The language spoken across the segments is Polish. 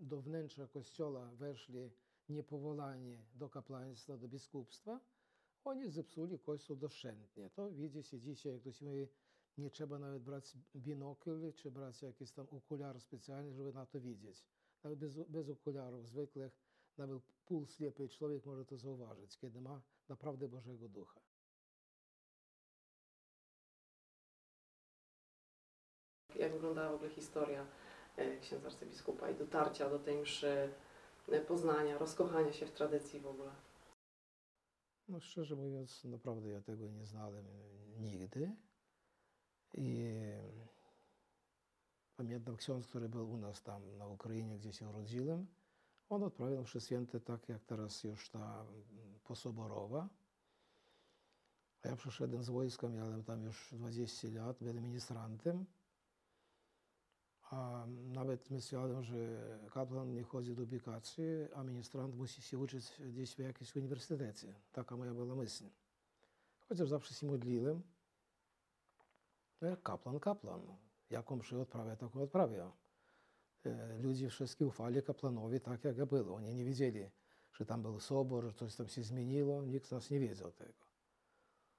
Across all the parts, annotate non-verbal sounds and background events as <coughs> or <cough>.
do wnętrza kościoła weszli niepowołani do kapłaństwa, do biskupstwa, oni zepsuli kościół doszczętnie. To widzicie dzisiaj, jak ktoś mówi, nie trzeba nawet brać binokli, czy brać jakiś tam okular specjalny, żeby na to widzieć. Nawet bez, bez okularów zwykłych, nawet półślepy człowiek może to zauważyć, kiedy ma naprawdę Bożego Ducha. Jak wyglądała w ogóle historia księdza arcybiskupa i dotarcia do tej mszy, e, poznania, rozkochania się w tradycji w ogóle? No szczerze mówiąc, naprawdę ja tego nie znałem nigdy. I pamiętam ksiądz, który był u nas tam na Ukrainie, gdzie się urodziłem. On odprawiał mszy święte tak, jak teraz już ta mm, posoborowa. A ja przyszedłem z wojska, miałem tam już 20 lat, byłem ministrantem. A nawet myślałem, że kapłan nie chodzi do ubikacji, a ministrant musi się uczyć gdzieś w jakimś uniwersytecie. Taka moja była myśl. Chociaż zawsze się modliłem. No jak kapłan, kapłan. Jaką mszę odprawia, taką odprawia. E, Ludzie wszyscy ufali kaplanowi tak, jak było. Oni nie wiedzieli, że tam był sobor, że coś tam się zmieniło. Nikt z nas nie wiedział tego.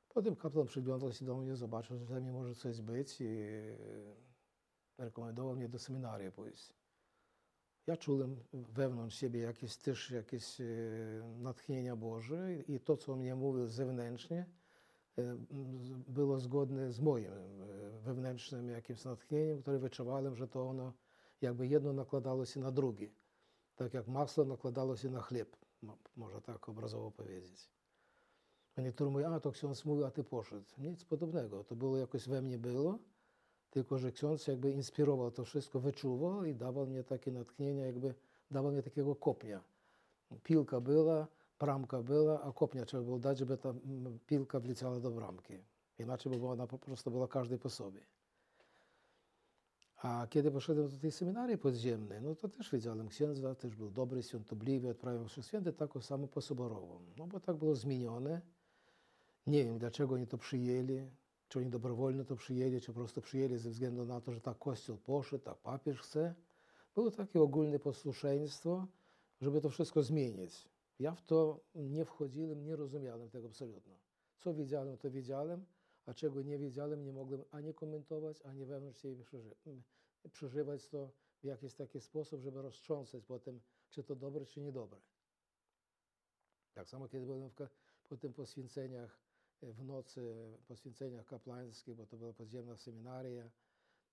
Potem kapłan przyglądał się do mnie, zobaczył, że tam może coś być rekomendował mnie do seminarium pójść. Ja czułem wewnątrz siebie jakieś też jakieś e, natchnienia Boże i to, co on mnie mówił zewnętrznie, e, m, z- było zgodne z moim e, wewnętrznym jakimś natchnieniem, które wyczuwałem, że to ono jakby jedno nakładało się na drugie. Tak jak masło nakładało się na chleb, mo- można tak obrazowo powiedzieć. A niektórzy mówią, a to ksiądz mówił, a ty poszedł. Nic podobnego. To było jakoś we mnie było, tylko że ksiądz jakby inspirował to wszystko, wyczuwał i dawał mnie takie natchnienia, jakby dawał mi takiego kopnia. Piłka była, bramka była, a kopnia trzeba było dać, żeby ta piłka wleciała do bramki. Inaczej by ona po prostu była każdy po sobie. A kiedy poszedłem do tej seminarii podziemnej, no to też widziałem księdza, też był dobry, świątobliwy, odprawiał mszę święte taką samą posoborową. No bo tak było zmienione. Nie wiem, dlaczego oni to przyjęli, czy oni dobrowolnie to przyjęli, czy po prostu przyjęli ze względu na to, że tak Kościół poszedł, tak papież chce. Było takie ogólne posłuszeństwo, żeby to wszystko zmienić. Ja w to nie wchodziłem, nie rozumiałem tego absolutnie. Co wiedziałem, to wiedziałem, a czego nie wiedziałem, nie mogłem ani komentować, ani wewnątrz siebie przeżywać to w jakiś taki sposób, żeby roztrząsać potem, czy to dobre, czy niedobre. Tak samo, kiedy byłem w, po tym poświęceniach w nocy, poświęceniach kaplańskich, bo to była podziemna seminaria,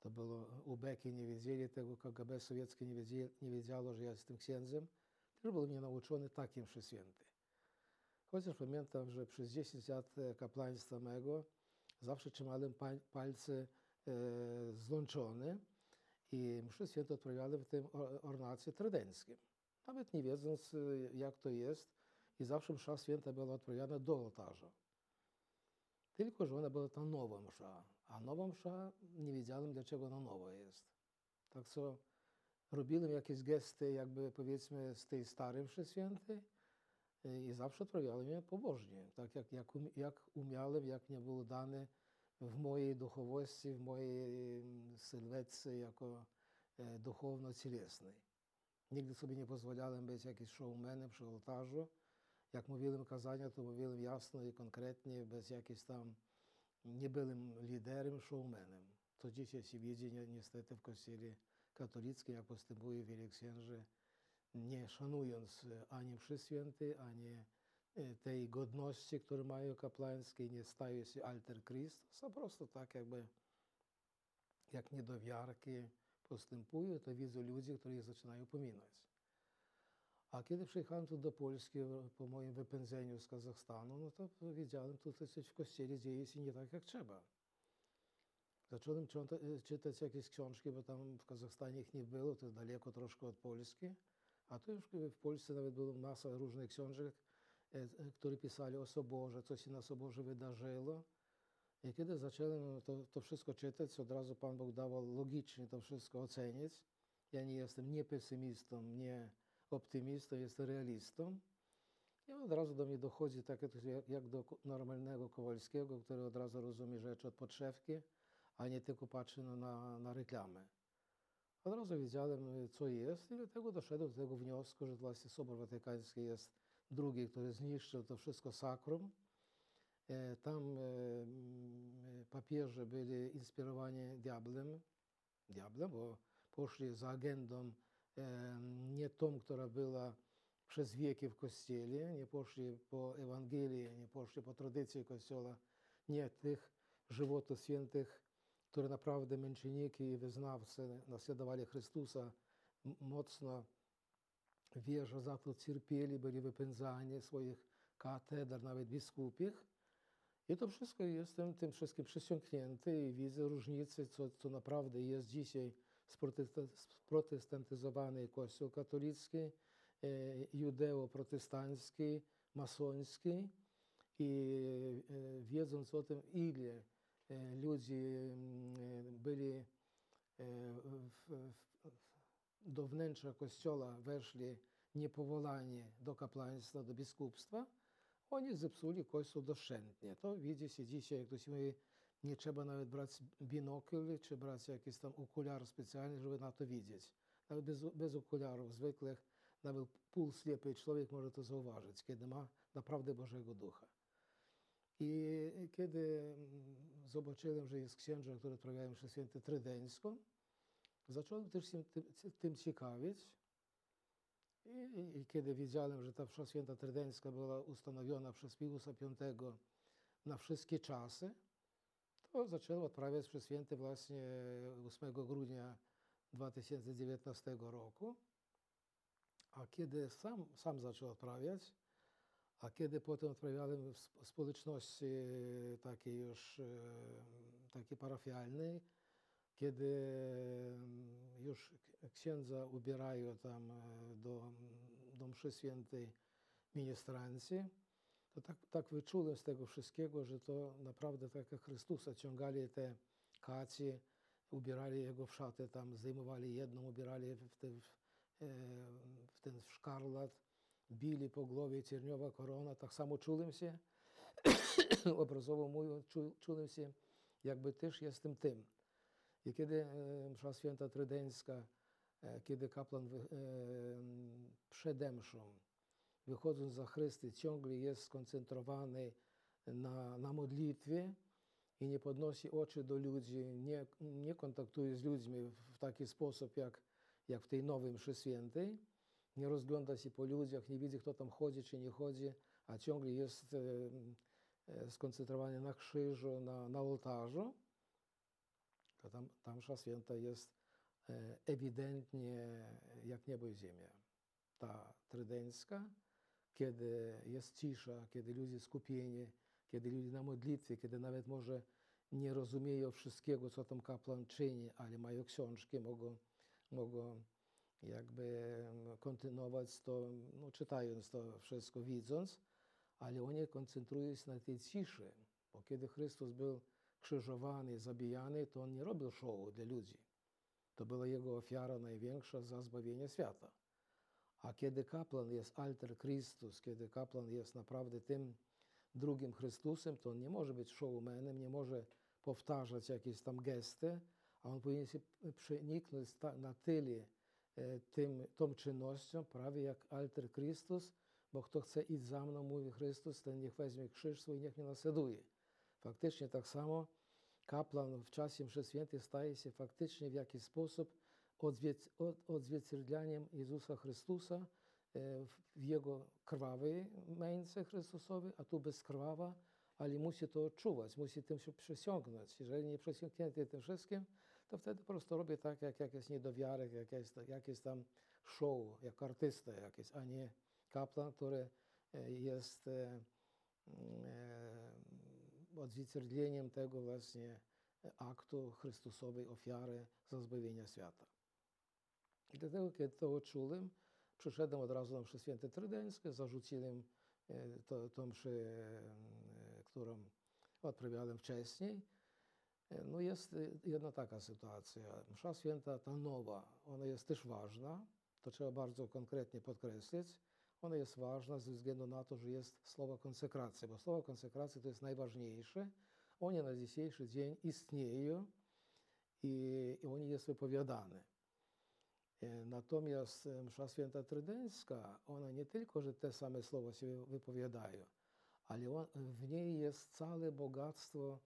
to było, ubeki nie wiedzieli tego, KGB sowieckie nie, wiedzieli, nie wiedziało, że ja jestem księdzem. Też był mnie nauczony takim mszy święty. Chociaż pamiętam, że przez 10 lat e, kaplaństwa mego zawsze trzymałem pa- palce e, złączone i mszy święte odprawiałem w tym or- ornacie tradenckim. Nawet nie wiedząc, e, jak to jest, i zawsze msza święta była odprawiana do ołtarza. Um, mm, e. Nigdy sobie nie pozwalałem być jakimś showmanem przy ołtarzu. Jak mówiłem kazania, to mówiłem jasno i konkretnie, bez jakichś tam, nie byłem liderem, showmanem. To dzisiaj się widzi ni- niestety w kościele katolickim, jak postępuje wiele księży, nie szanując ani mszy świętej, ani tej godności, które mają kapłańskie, nie stają się alter Chrystus, a po prostu tak jakby jak niedowiarki postępują, to widzę ludzi, których zaczynają pominąć. A kiedy przyjechałem tu do Polski po moim wypędzeniu z Kazachstanu, no to wiedziałem, tutaj coś w kościele dzieje się nie tak jak trzeba. Zacząłem czyta- czytać jakieś książki, bo tam w Kazachstanie ich nie było, to daleko troszkę od Polski. A tu już w Polsce nawet była masa różnych książek, e, e, które pisali o Soborze, co się na Soborze wydarzyło. I kiedy zacząłem to, to wszystko czytać, od razu Pan Bóg dawał logicznie to wszystko ocenić. Ja nie jestem nie pesymistą, nie optymistą, jestem realistą. I od razu do mnie dochodzi tak jak, do normalnego Kowalskiego, który od razu rozumie rzeczy od podszewki, a nie tylko patrzy na, na, na reklamę. Od razu wiedziałem, y, co jest i dlatego doszedłem do tego wniosku, że właśnie Sobór Watykański jest drugi, który zniszczył to wszystko sakrum. E, Tam e, papieże byli inspirowani diablem, diablem, bo poszli za agendą nie tą, która była przez wieki w Kościele, nie poszli po Ewangelii, nie poszli po tradycji Kościoła, nie tych żywotów świętych, które naprawdę męczeniki i wyznawcy naśladowali Chrystusa, mocno wierzą za to, cierpieli, byli wypędzani swoich katedr, nawet biskupich. I to wszystko jestem tym wszystkim przysiągnięty i widzę różnicy, co, co naprawdę jest dzisiaj sprotestantyzowany Kościół katolicki, e, judeo-protestancki, masoński. I e, wiedząc o tym, ile e, ludzi mm, byli w, do wnętrza kościoła weszli niepowołani do kapłaństwa, do biskupstwa, oni zepsuli kościół doszczętnie. To widzi się dzisiaj, jak ktoś mówi, nie trzeba nawet brać binokli, czy brać jakiś tam okular specjalny, żeby na to widzieć. Nawet bez, bez okularów zwykłych, nawet półślepy człowiek może to zauważyć, kiedy ma naprawdę Bożego Ducha. I kiedy mm, zobaczyłem, że jest księża, które odprawiają mszę świętą trydeńską, zacząłem też się tym, tym ciekawić. I, i, I kiedy wiedziałem, że ta msza święta trydeńska była ustanowiona przez Piusa V na wszystkie czasy, to zacząłem odprawiać mszę święte właśnie 8 grudnia 2019 roku. A kiedy sam, sam zaczął odprawiać, a kiedy potem odprawiałem w sp- społeczności takiej już e, takiej parafialnej, kiedy mm, już księdza ubierają tam e, do, do mszy świętej ministranci, to tak, tak wyczułem z tego wszystkiego, że to naprawdę tak jak Chrystusa ciągali te kaci, ubierali jego w szaty, tam zdejmowali jedną, ubierali w, e, w ten szkarlat, bili po głowie cierniowa korona, tak samo czułem się, <coughs> obrazowo mówiąc, czu, czułem się, jakby też jestem tym. I kiedy e, msza święta trydeńska, e, kiedy kapłan przede mszą, wychodząc za Chrysty, ciągle jest skoncentrowany na, na modlitwie i nie podnosi oczy do ludzi, nie, nie kontaktuje z ludźmi w taki sposób, jak, jak w tej nowej mszy świętej, nie rozgląda się po ludziach, nie widzi, kto tam chodzi czy nie chodzi, a ciągle jest e, e, skoncentrowany na krzyżu, na, na ołtarzu, tam, tam msza święta jest e, ewidentnie jak niebo i ziemia. Ta trydeńska, kiedy jest cisza, kiedy ludzie skupieni, kiedy ludzie na modlitwie, kiedy nawet może nie rozumieją wszystkiego, co tam kapłan czyni, ale mają książki, mogą, mogą jakby kontynuować to, no, czytając to wszystko, widząc, ale oni koncentrują się na tej ciszy, bo kiedy Chrystus był krzyżowany, zabijany, to on nie robił show dla ludzi. To była jego ofiara największa za zbawienie świata. A kiedy kapłan jest alter Chrystus, kiedy kapłan jest naprawdę tym drugim Chrystusem, to on nie może być showmanem, nie może powtarzać jakieś tam gesty, a on powinien się przeniknąć na tyle tym, tą czynnością, prawie jak alter Chrystus, bo kto chce iść za mną, mówi Chrystus, ten niech weźmie krzyż swój i niech mnie naśladuje. Faktycznie tak samo kapłan w czasie mszy świętej staje się faktycznie w jakiś sposób odzwierciedleniem Jezusa Chrystusa e, w Jego krwawej męce Chrystusowej, a tu bezkrwawa, ale musi to odczuwać, musi tym się przesiągnąć. Jeżeli nie przesiąknięty tym wszystkim, to wtedy po prostu robię tak, jak jakiś niedowiarek, jak jest, jak jest tam show, jak artysta jakiś, a nie kapłan, który e, jest e, odzwierciedleniem tego właśnie aktu Chrystusowej ofiary za zbawienie świata. I dlatego, kiedy to odczułem, przyszedłem od razu na mszę święte trydeńskie, zarzuciłem to, tą mszę, e, którą odprawiałem wcześniej. E, No jest e, jedna taka sytuacja. Msza święta, ta nowa, ona jest też ważna, to trzeba bardzo konkretnie podkreślić. Ona jest ważna ze względu na to, że jest słowo konsekracja, bo słowo konsekracja to jest najważniejsze. One na dzisiejszy dzień istnieją i, i oni jest wypowiadane. E, Natomiast e, msza święta trydencka, ona nie tylko, że te same słowa się wypowiadają, ale on, w niej jest całe bogactwo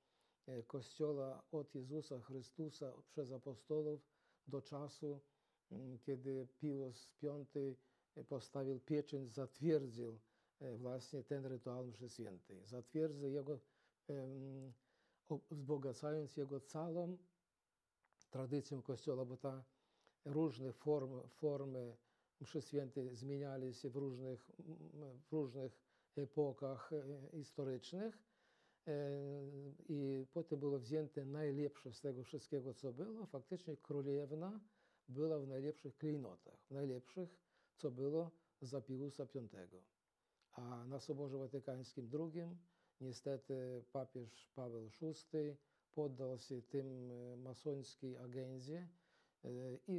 e, Kościoła od Jezusa Chrystusa przez apostołów do czasu, mm, kiedy Pius V postawił pieczęć, zatwierdził właśnie ten rytuał mszy świętej. Zatwierdził jego, wzbogacając jego całą tradycją Kościoła, bo ta różne formy, formy mszy świętej zmieniali się w różnych, w różnych epokach e, historycznych. E, I potem było wzięte najlepsze z tego wszystkiego, co było. Faktycznie królewna była w najlepszych klejnotach, w najlepszych, co było za Piusa V. A na Soborze Watykańskim II niestety papież Paweł VI poddał się tym e, masońskiej agendzie e, i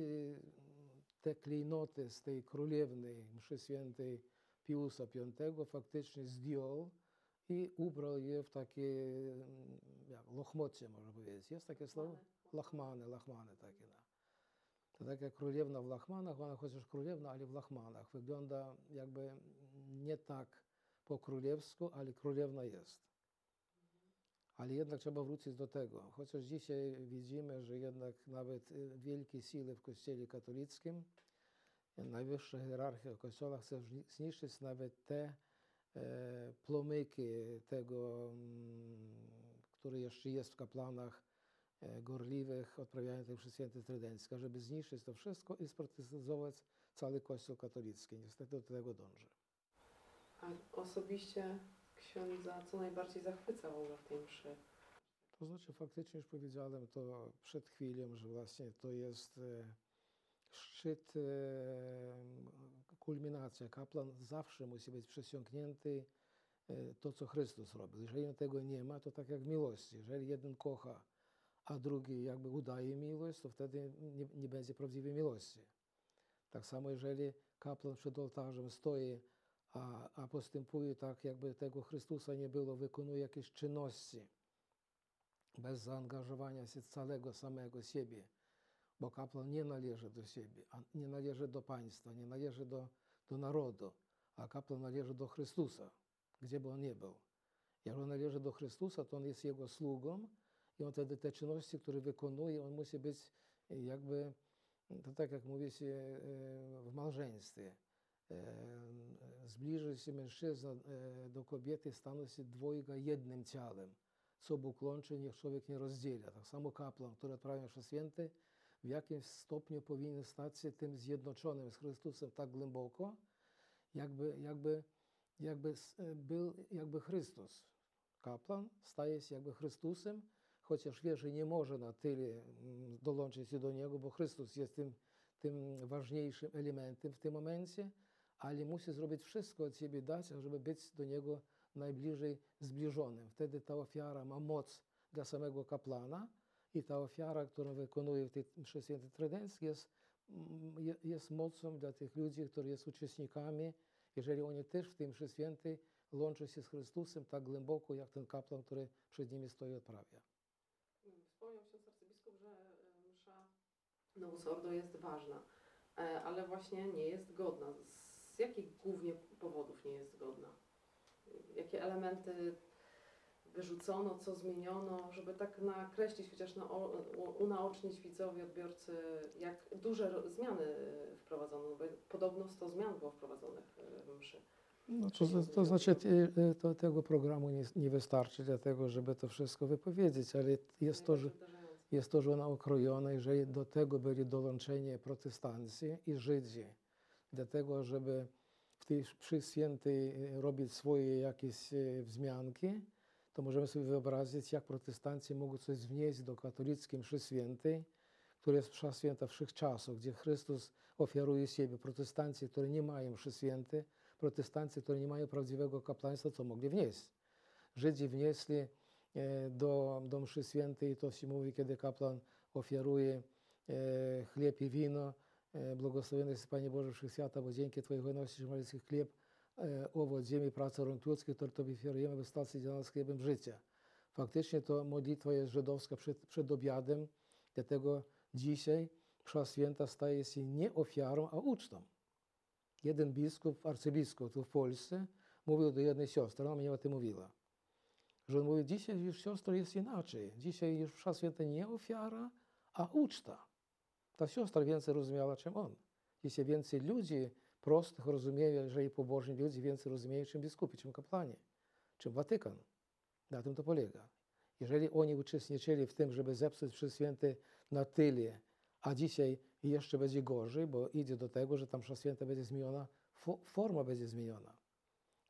te klejnoty z tej królewnej mszy świętej Piusa V faktycznie zdjął i ubrał je w takie mm, jak, lochmocie, można powiedzieć. Jest takie słowo? Lachmany, lachmany takie. No. To tak jak królewna w lachmanach, ona chociaż królewna, ale w lachmanach. Wygląda jakby nie tak po królewsku, ale królewna jest. Ale jednak trzeba wrócić do tego. Chociaż dzisiaj widzimy, że jednak nawet y, wielkie siły w Kościele katolickim, y, najwyższa hierarchia Kościoła chce zni- zniszczyć nawet te e, plomyki tego, mm, które jeszcze jest w kaplanach e, gorliwych, odprawiania tej świętej trydenckiej, żeby zniszczyć to wszystko i sprotestować cały Kościół katolicki. Niestety do tego dąży. A osobiście księdza co najbardziej zachwyca w ogóle w tej mszy? To znaczy faktycznie już powiedziałem to przed chwilą, że właśnie to jest e, szczyt, e, kulminacja. Kaplan zawsze musi być przesiąknięty e, to, co Chrystus robił. Jeżeli tego nie ma, to tak jak miłości. Jeżeli jeden kocha, a drugi jakby udaje miłość, to wtedy nie, nie będzie prawdziwej miłości. Tak samo, jeżeli kaplan przed ołtarzem stoi, a, a postępuje tak, jakby tego Chrystusa nie było, wykonuje jakieś czynności, bez zaangażowania się całego samego siebie, bo kapłan nie należy do siebie, nie należy do państwa, nie należy do, do narodu, a kapłan należy do Chrystusa, gdzie by on nie był. Jak on należy do Chrystusa, to on jest jego sługą i on wtedy te czynności, które wykonuje, on musi być jakby, to tak jak mówi się e, w małżeństwie, zbliży się mężczyzna e, do kobiety, staną się dwojga jednym ciałem co Bóg łączy, niech człowiek nie rozdziela. Tak samo kapłan, który odprawia msze święte, w jakimś stopniu powinien stać się tym zjednoczonym z Chrystusem tak głęboko, jakby, jakby, jakby s- był jakby Chrystus. Kapłan staje się jakby Chrystusem, chociaż wie, że nie może na tyle mm, dołączyć się do Niego, bo Chrystus jest tym, tym ważniejszym elementem w tym momencie, ale musi zrobić wszystko od siebie dać, żeby być do Niego najbliżej zbliżonym. Wtedy ta ofiara ma moc dla samego kaplana i ta ofiara, którą wykonuje w tej mszy świętej trydenckiej jest, mm, je- jest mocą dla tych ludzi, którzy są uczestnikami, jeżeli oni też w tej mszy świętej łączą się z Chrystusem tak głęboko, jak ten kapłan, który przed nimi stoi odprawia. Wspomniał ksiądz arcybiskup, że e, msza Novus Ordo jest ważna, e, ale właśnie nie jest godna. Z jakich głównie powodów nie jest godna? Jakie elementy wyrzucono, co zmieniono, żeby tak nakreślić, chociaż na, unaocznić widzowi, odbiorcy, jak duże zmiany e, wprowadzono, bo podobno 100 zmian było wprowadzonych e, w mszy. No, to, to, to znaczy, e, to, tego programu nie, nie wystarczy dlatego, żeby to wszystko wypowiedzieć, ale jest to, że. Jest to żona okrojona, jeżeli do tego byli dołączeni protestanci i Żydzi, do tego, żeby w tej mszy świętej e, robić swoje jakieś e, wzmianki, to możemy sobie wyobrazić, jak protestanci mogą coś wnieść do katolickiej mszy świętej, która jest msza święta wszechczasów, gdzie Chrystus ofiaruje siebie. Protestanci, którzy nie mają mszy świętej, protestanci, którzy nie mają prawdziwego kapłaństwa, co mogli wnieść? Żydzi wnieśli e, do, do mszy świętej, to się mówi, kiedy kapłan ofiaruje chleb i wino, e, błogosławiony jest Panie Boże Wszechświata, bo dzięki Twojej hojności malicki chleb, e, owoc ziemi, praca rąk ludzkich, który Tobie ofiarujemy, wystał się dla nas chlebem życia. Faktycznie to modlitwa jest żydowska przed, przed obiadem, dlatego dzisiaj msza święta staje się nie ofiarą, a ucztą. Jeden biskup, arcybiskup tu w Polsce mówił do jednej siostry, ona mnie o tym mówiła, że on mówi, dzisiaj już siostro jest inaczej. Dzisiaj już msza święta nie ofiara, a uczta. Ta siostra więcej rozumiała, czym on. Dzisiaj więcej ludzi prostych rozumieją, że i pobożni ludzie więcej rozumieją, czym biskupi, czym kapłani, czym Watykan. Na tym to polega. Jeżeli oni uczestniczyli w tym, żeby zepsuć przez święty na tyle, a dzisiaj jeszcze będzie gorzej, bo idzie do tego, że tam msza święta będzie zmieniona, fo- forma będzie zmieniona.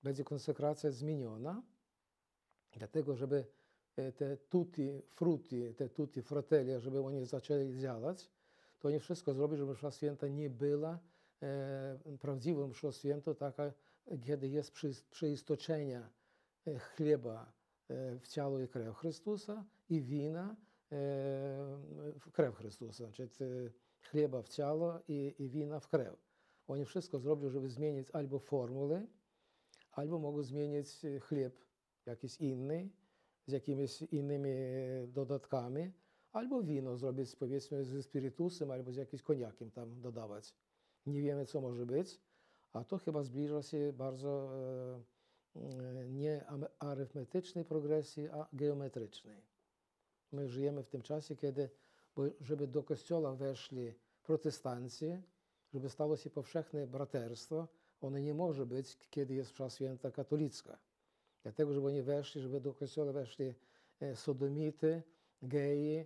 Będzie konsekracja zmieniona, dlatego żeby e, te tutti frutti, te tutti fratelli, żeby oni zaczęli działać, to oni wszystko zrobią, żeby msza święta nie była e, prawdziwą mszą świętą, taka, kiedy jest przeistoczenie chleba e, w ciało i krew Chrystusa i wina e, w krew Chrystusa, czyli e, chleba w ciało i, i wina w krew. Oni wszystko zrobią, żeby zmienić albo formuły, albo mogą zmienić chleb jakiś inny, z jakimiś innymi dodatkami, albo wino zrobić powiedzmy ze spirytusem, albo z jakimś koniakiem tam dodawać. Nie wiemy, co może być, a to chyba zbliża się bardzo e, e, nie arytmetycznej progresji, a geometrycznej. My żyjemy w tym czasie, kiedy, bo żeby do kościoła weszli protestanci, żeby stało się powszechne braterstwo, ono nie może być, kiedy jest msza święta katolicka. Dlatego, żeby oni weszli, żeby do kościoła weszli e, sodomity, geje,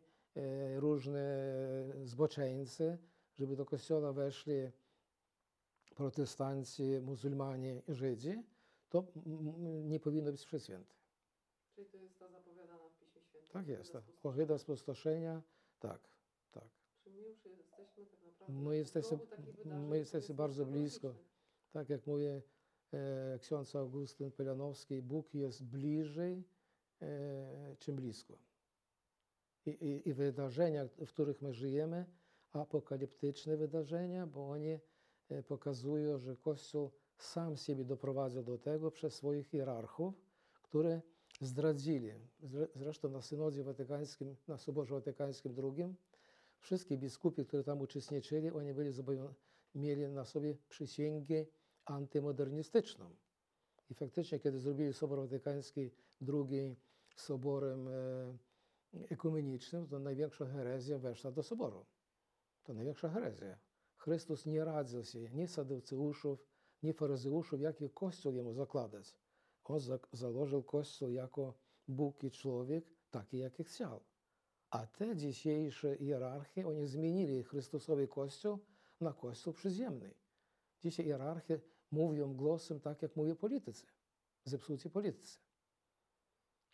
różne zboczeńcy, żeby do kościoła weszli protestanci, muzułmanie i Żydzi, to nie powinno być mszy świętej. Czyli to jest ta zapowiadana w Piśmie Świętym. Tak jest. Tak. Ohyda spustoszenia, tak, tak. Czyli my już jesteśmy tak naprawdę My jesteśmy- my jesteśmy bardzo blisko. Tak jak mówi e, ksiądz Augustyn Pelianowski, Bóg jest bliżej, e, czym blisko. I, i, I wydarzenia, w których my żyjemy, apokaliptyczne wydarzenia, bo oni e, pokazują, że Kościół sam siebie doprowadza do tego przez swoich hierarchów, które zdradzili. Zre- Zresztą na synodzie watykańskim, na Soborze Watykańskim II, wszystkie biskupi, które tam uczestniczyli, oni byli mieli na sobie przysięgę antymodernistyczną. I faktycznie, kiedy zrobili Sobor Watykański II soborem e, ekumenicznym, to największa herezja weszła do soboru. To największa herezja. Chrystus nie radził się ni saduceuszów, ni faryzeuszów, jaki kościół jemu zakładać. On za- założył kościół jako Bóg i człowiek, taki jaki chciał. A te dzisiejsze hierarchie, oni zmienili Chrystusowy Kościół na Kościół przyziemny. Dzisiaj hierarchie mówią głosem tak, jak mówią politycy, zepsuci politycy.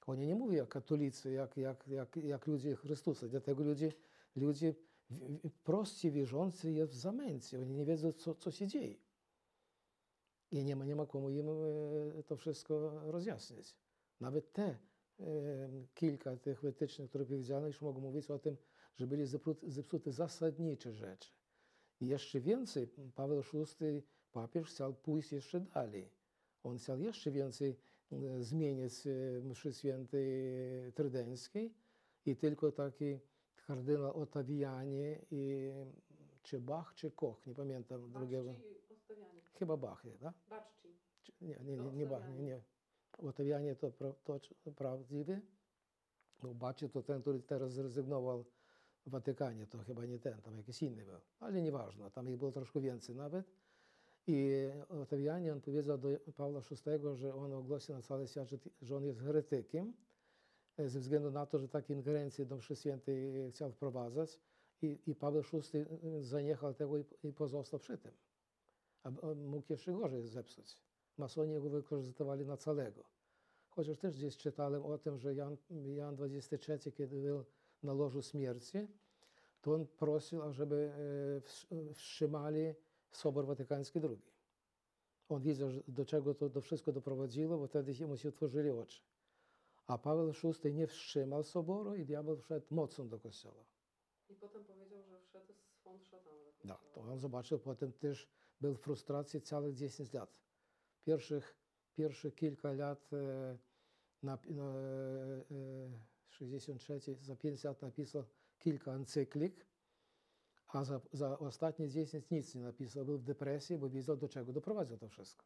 Oni nie mówią jak katolicy, jak, jak, jak, jak ludzie Chrystusa. Dlatego ludzie, ludzie prosci wierzący jest w zamęcie. Oni nie wiedzą, co, co się dzieje. I nie ma, nie ma komu im e, to wszystko rozjaśnić. Nawet te e, kilka tych wytycznych, które powiedziano, już mogą mówić o tym, że byli zepsute zasadnicze rzeczy. I jeszcze więcej, Paweł VI, papież, chciał pójść jeszcze dalej. On chciał jeszcze więcej zmienić e, mszy świętej trydenckiej i tylko taki kardynał Ottaviani i czy Bach, czy Koch, nie pamiętam drugiego. I odstawianie. Chyba Bach, tak? Baczci. Czy- Nie, nie, To nie, nie, Bach, nie, nie. Ottaviani to, pra, to prawdziwy. No, Baczy to ten, który teraz zrezygnował w Watykanie, to chyba nie ten, tam jakiś inny był. Ale nieważne, tam ich było troszkę więcej nawet. I Ottaviani, on powiedział do Pawła VI, że on ogłosił na cały świat, że, on jest heretykiem, e, ze względu na to, że takie ingerencje do mszy świętej chciał wprowadzać. I, i Paweł VI zaniechał tego i, i pozostał przy tym. A mógł jeszcze gorzej zepsuć. Masoni go wykorzystywali na całego. Chociaż też gdzieś czytałem o tym, że Jan, Jan XXIII, kiedy był na łożu śmierci, to on prosił, ażeby e, wstrz- wstrzymali Sobor Watykański II. On widział, do czego to do wszystko doprowadziło, bo wtedy mu się otworzyli oczy. A Paweł VI nie wstrzymał Soboru i diabeł wszedł mocno do kościoła. I potem powiedział, że wszedł swąd szatana. Да, kościoła. to on zobaczył potem też, był w frustracji całych 10 lat. Pierwszych, pierwsze kilka lat, e, na, na, e, 63, za 5 lat napisał kilka encyklik, A za, za ostatnie 10 nic nie napisał. Był w depresji, bo wiedział, do czego doprowadził to wszystko.